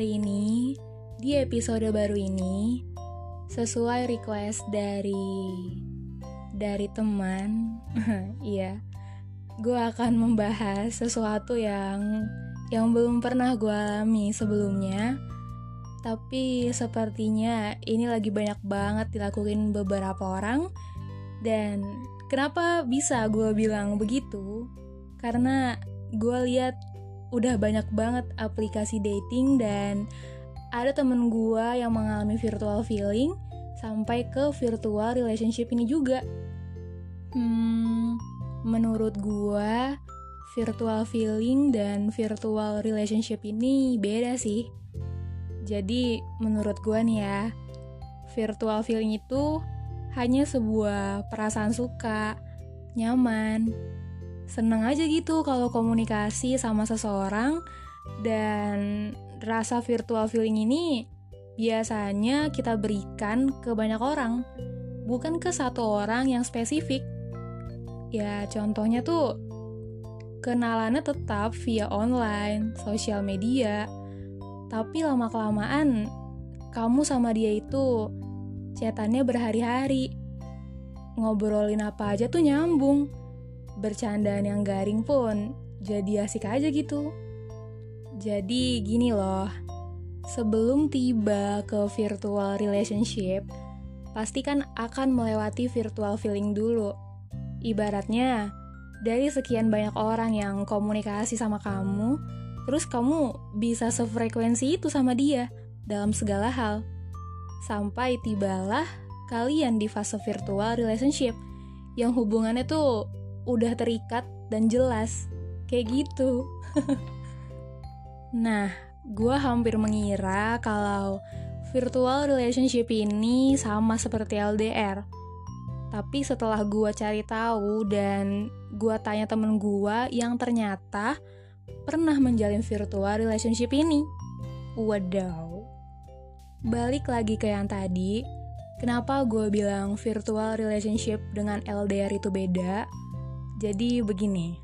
hari ini, di episode baru ini, sesuai request dari dari teman, iya, gue akan membahas sesuatu yang yang belum pernah gue alami sebelumnya. Tapi sepertinya ini lagi banyak banget dilakuin beberapa orang dan kenapa bisa gue bilang begitu? Karena gue lihat udah banyak banget aplikasi dating dan ada temen gue yang mengalami virtual feeling sampai ke virtual relationship ini juga. Hmm, menurut gue virtual feeling dan virtual relationship ini beda sih. Jadi menurut gue nih ya, virtual feeling itu hanya sebuah perasaan suka, nyaman, seneng aja gitu kalau komunikasi sama seseorang. Dan rasa virtual feeling ini biasanya kita berikan ke banyak orang bukan ke satu orang yang spesifik. Ya contohnya tuh kenalannya tetap via online, sosial media. Tapi lama-kelamaan kamu sama dia itu chatannya berhari-hari. Ngobrolin apa aja tuh nyambung bercandaan yang garing pun jadi asik aja gitu. Jadi gini loh, sebelum tiba ke virtual relationship, pasti kan akan melewati virtual feeling dulu. Ibaratnya, dari sekian banyak orang yang komunikasi sama kamu, terus kamu bisa sefrekuensi itu sama dia dalam segala hal. Sampai tibalah kalian di fase virtual relationship yang hubungannya tuh udah terikat dan jelas kayak gitu. nah, gue hampir mengira kalau virtual relationship ini sama seperti LDR. Tapi setelah gue cari tahu dan gue tanya temen gue yang ternyata pernah menjalin virtual relationship ini. Wadaw. Balik lagi ke yang tadi, kenapa gue bilang virtual relationship dengan LDR itu beda? Jadi begini,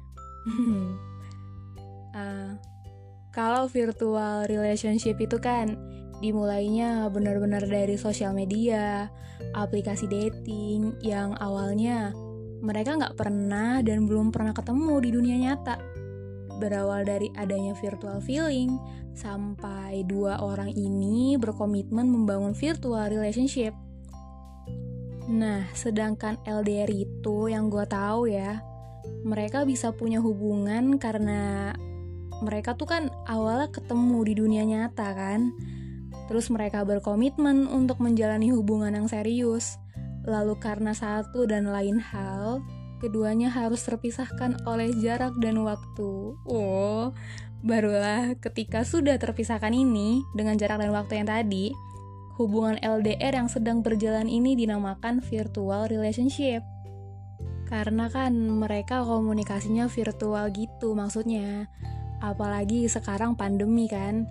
uh, kalau virtual relationship itu kan dimulainya benar-benar dari sosial media, aplikasi dating yang awalnya mereka nggak pernah dan belum pernah ketemu di dunia nyata. Berawal dari adanya virtual feeling, sampai dua orang ini berkomitmen membangun virtual relationship. Nah, sedangkan LDR itu yang gue tahu ya, mereka bisa punya hubungan karena mereka tuh kan awalnya ketemu di dunia nyata kan. Terus mereka berkomitmen untuk menjalani hubungan yang serius. Lalu karena satu dan lain hal, keduanya harus terpisahkan oleh jarak dan waktu. Oh, barulah ketika sudah terpisahkan ini dengan jarak dan waktu yang tadi, hubungan LDR yang sedang berjalan ini dinamakan virtual relationship. Karena kan mereka komunikasinya virtual gitu maksudnya. Apalagi sekarang pandemi kan,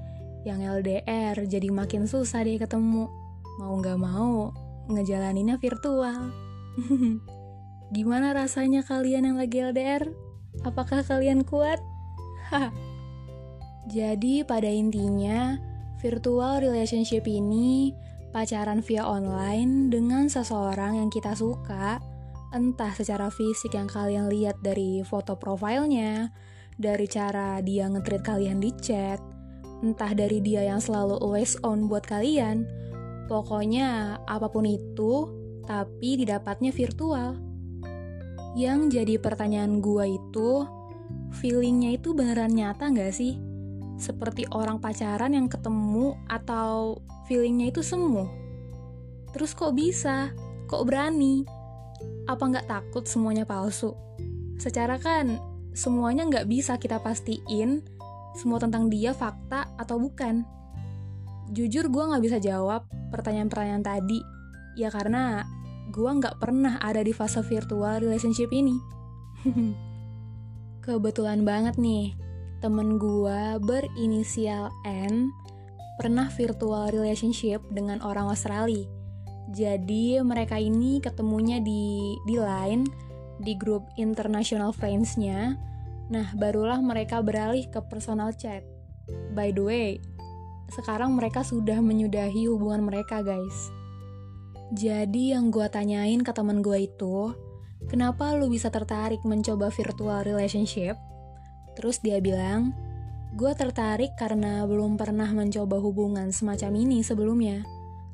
yang LDR jadi makin susah deh ketemu. Mau nggak mau, ngejalaninnya virtual. Gimana rasanya kalian yang lagi LDR? Apakah kalian kuat? jadi pada intinya, virtual relationship ini pacaran via online dengan seseorang yang kita suka entah secara fisik yang kalian lihat dari foto profilnya, dari cara dia ngetrit kalian di chat, entah dari dia yang selalu always on buat kalian. Pokoknya apa pun itu, tapi didapatnya virtual. Yang jadi pertanyaan gua itu, feelingnya itu beneran nyata nggak sih? Seperti orang pacaran yang ketemu atau feelingnya itu semu? Terus kok bisa? Kok berani? Apa nggak takut semuanya palsu? Secara kan semuanya nggak bisa kita pastiin semua tentang dia fakta atau bukan. Jujur gue nggak bisa jawab pertanyaan-pertanyaan tadi, ya karena gue nggak pernah ada di fase virtual relationship ini. Kebetulan banget nih, temen gue berinisial N pernah virtual relationship dengan orang Australia jadi mereka ini ketemunya di di line di grup international friends-nya. Nah, barulah mereka beralih ke personal chat. By the way, sekarang mereka sudah menyudahi hubungan mereka, guys. Jadi yang gue tanyain ke teman gue itu, kenapa lu bisa tertarik mencoba virtual relationship? Terus dia bilang, gue tertarik karena belum pernah mencoba hubungan semacam ini sebelumnya.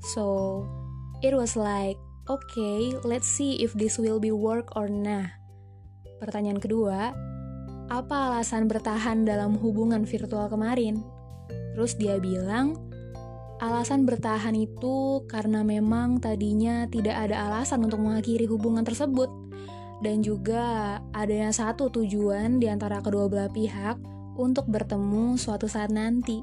So, it was like, okay, let's see if this will be work or nah. Pertanyaan kedua, apa alasan bertahan dalam hubungan virtual kemarin? Terus dia bilang, alasan bertahan itu karena memang tadinya tidak ada alasan untuk mengakhiri hubungan tersebut. Dan juga adanya satu tujuan di antara kedua belah pihak untuk bertemu suatu saat nanti.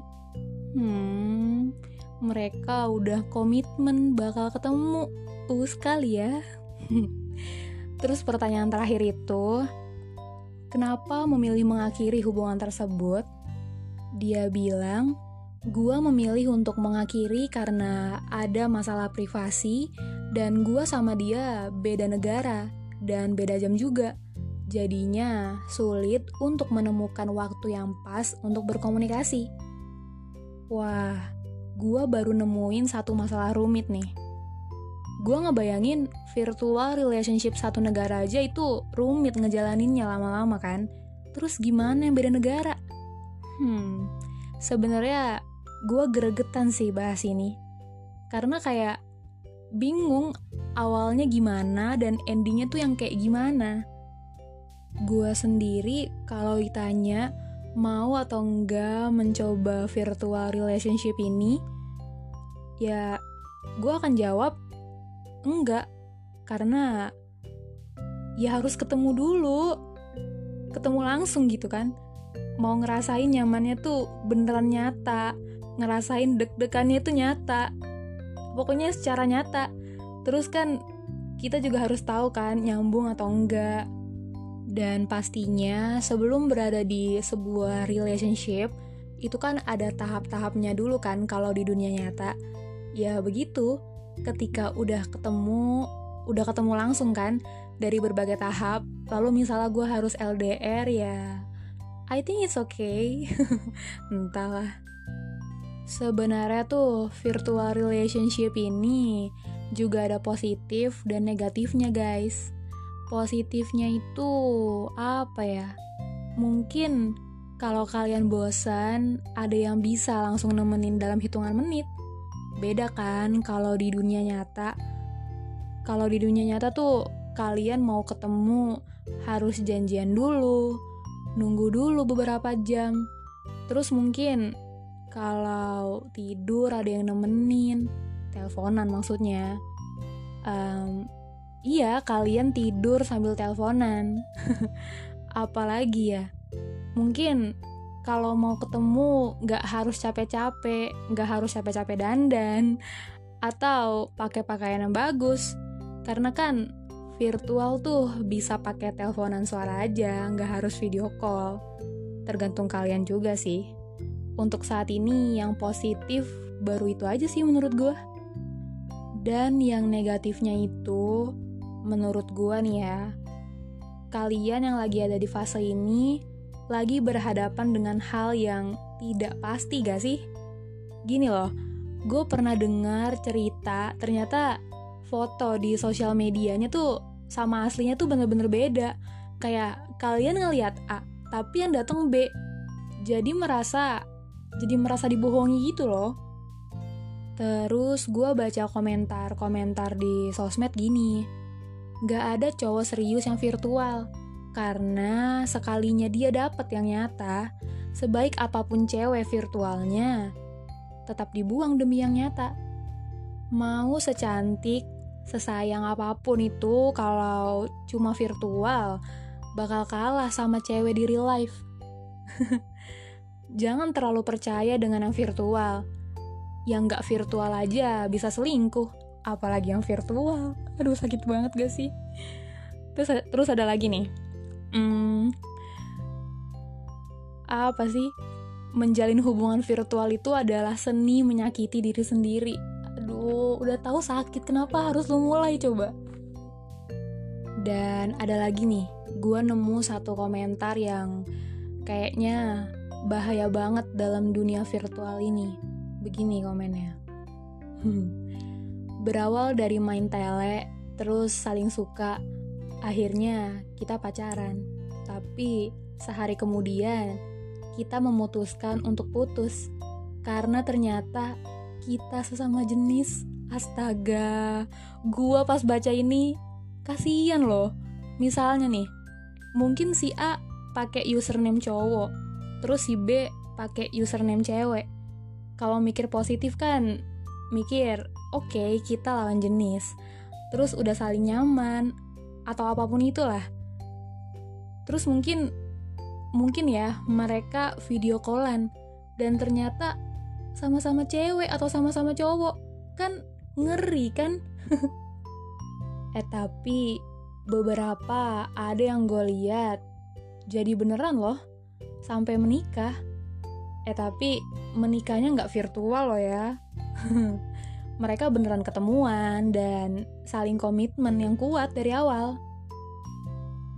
Hmm, mereka udah komitmen bakal ketemu. Uh, sekali ya. Terus pertanyaan terakhir itu, Kenapa memilih mengakhiri hubungan tersebut? Dia bilang, gua memilih untuk mengakhiri karena ada masalah privasi dan gua sama dia beda negara dan beda jam juga. Jadinya sulit untuk menemukan waktu yang pas untuk berkomunikasi. Wah, gua baru nemuin satu masalah rumit nih gue ngebayangin virtual relationship satu negara aja itu rumit ngejalaninnya lama-lama kan. Terus gimana yang beda negara? Hmm, sebenarnya gue gregetan sih bahas ini. Karena kayak bingung awalnya gimana dan endingnya tuh yang kayak gimana. Gue sendiri kalau ditanya mau atau enggak mencoba virtual relationship ini, ya gue akan jawab Enggak, karena ya harus ketemu dulu. Ketemu langsung gitu kan. Mau ngerasain nyamannya tuh beneran nyata. Ngerasain deg-degannya tuh nyata. Pokoknya secara nyata. Terus kan kita juga harus tahu kan nyambung atau enggak. Dan pastinya sebelum berada di sebuah relationship, itu kan ada tahap-tahapnya dulu kan kalau di dunia nyata. Ya begitu, ketika udah ketemu udah ketemu langsung kan dari berbagai tahap lalu misalnya gue harus LDR ya I think it's okay. Entahlah. Sebenarnya tuh virtual relationship ini juga ada positif dan negatifnya guys positifnya itu apa ya mungkin kalau kalian bosan ada yang bisa langsung nemenin dalam hitungan menit Beda kan kalau di dunia nyata. Kalau di dunia nyata tuh kalian mau ketemu harus janjian dulu, nunggu dulu beberapa jam. Terus mungkin kalau tidur ada yang nemenin, teleponan maksudnya. Um, iya, kalian tidur sambil teleponan. Apalagi ya, mungkin kalau mau ketemu nggak harus capek-capek, nggak harus capek-capek dandan, atau pakai pakaian yang bagus. Karena kan virtual tuh bisa pakai teleponan suara aja, nggak harus video call. Tergantung kalian juga sih. Untuk saat ini yang positif baru itu aja sih menurut gue. Dan yang negatifnya itu, menurut gue nih ya, kalian yang lagi ada di fase ini lagi berhadapan dengan hal yang tidak pasti gak sih? Gini loh, gue pernah dengar cerita ternyata foto di sosial medianya tuh sama aslinya tuh bener-bener beda. Kayak kalian ngeliat A, tapi yang datang B. Jadi merasa jadi merasa dibohongi gitu loh. Terus gue baca komentar-komentar di sosmed gini. Gak ada cowok serius yang virtual karena sekalinya dia dapat yang nyata, sebaik apa pun cewek virtualnya, tetap dibuang demi yang nyata. Mau secantik, sesayang apa pun itu kalau cuma virtual, bakal kalah sama cewek di real life. Jangan terlalu percaya dengan yang virtual. Yang gak virtual aja bisa selingkuh, apalagi yang virtual. Aduh sakit banget gak sih? Terus, terus ada lagi nih, hmm, apa sih menjalin hubungan virtual itu adalah seni menyakiti diri sendiri aduh udah tahu sakit kenapa harus lo mulai coba dan ada lagi nih gue nemu satu komentar yang kayaknya bahaya banget dalam dunia virtual ini Begini komennya. Berawal dari main tele, terus saling suka, akhirnya kita pacaran. Tapi sehari kemudian kita memutuskan untuk putus karena ternyata kita sesama jenis. Astaga, gua pas baca ini kasihan loh. Misalnya nih, mungkin si A pakai username cowok, terus si B pakai username cewek. Kalau mikir positif kan, mikir, oke okay, kita lawan jenis, terus udah saling nyaman, atau apa pun itulah. Terus mungkin, mungkin ya mereka video callan, dan ternyata sama-sama cewek atau sama-sama cowok, kan ngeri kan? eh tapi beberapa ada yang gue lihat jadi beneran loh sampai menikah. Eh tapi menikahnya nggak virtual loh ya. Mereka beneran ketemuan dan saling komitmen yang kuat dari awal.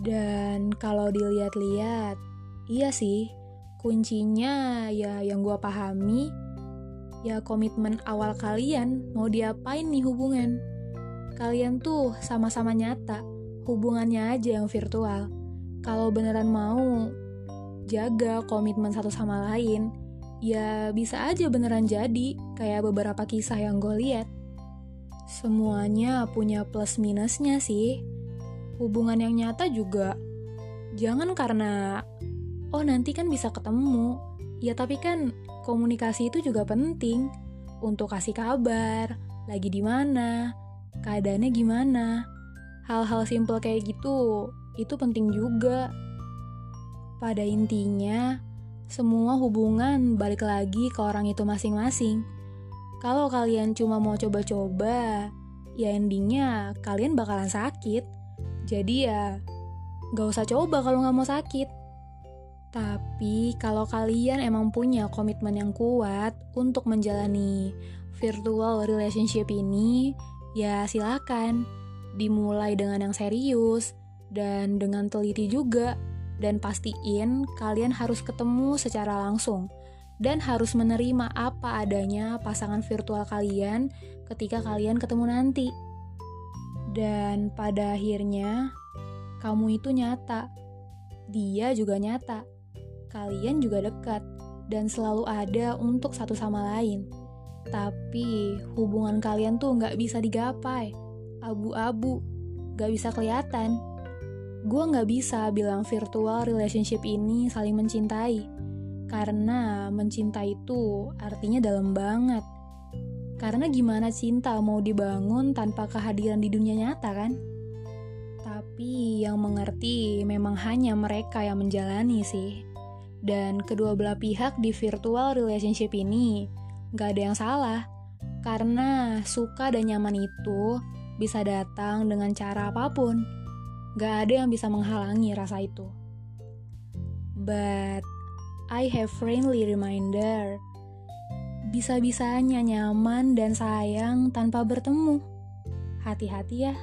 Dan kalau dilihat-lihat, iya sih, kuncinya ya yang gue pahami, ya komitmen awal kalian mau diapain nih hubungan. Kalian tuh sama-sama nyata, hubungannya aja yang virtual. Kalau beneran mau jaga komitmen satu sama lain, ya bisa aja beneran jadi, kayak beberapa kisah yang gue lihat. Semuanya punya plus minusnya sih. Hubungan yang nyata juga. Jangan karena, oh nanti kan bisa ketemu. Ya tapi kan komunikasi itu juga penting. Untuk kasih kabar, lagi di mana, keadaannya gimana. Hal-hal simple kayak gitu, itu penting juga. Pada intinya, semua hubungan balik lagi ke orang itu masing-masing. Kalau kalian cuma mau coba-coba, ya endingnya kalian bakalan sakit. Jadi ya, gak usah coba kalau gak mau sakit. Tapi kalau kalian emang punya komitmen yang kuat untuk menjalani virtual relationship ini, ya silakan dimulai dengan yang serius dan dengan teliti juga dan pastiin kalian harus ketemu secara langsung dan harus menerima apa adanya pasangan virtual kalian ketika kalian ketemu nanti. Dan pada akhirnya, kamu itu nyata, dia juga nyata, kalian juga dekat, dan selalu ada untuk satu sama lain. Tapi hubungan kalian tuh nggak bisa digapai, abu-abu, nggak bisa kelihatan gue nggak bisa bilang virtual relationship ini saling mencintai. Karena mencinta itu artinya dalam banget. Karena gimana cinta mau dibangun tanpa kehadiran di dunia nyata kan? Tapi yang mengerti memang hanya mereka yang menjalani sih. Dan kedua belah pihak di virtual relationship ini gak ada yang salah. Karena suka dan nyaman itu bisa datang dengan cara apa pun Gak ada yang bisa menghalangi rasa itu. But I have friendly reminder. Bisa-bisanya nyaman dan sayang tanpa bertemu. Hati-hati ya.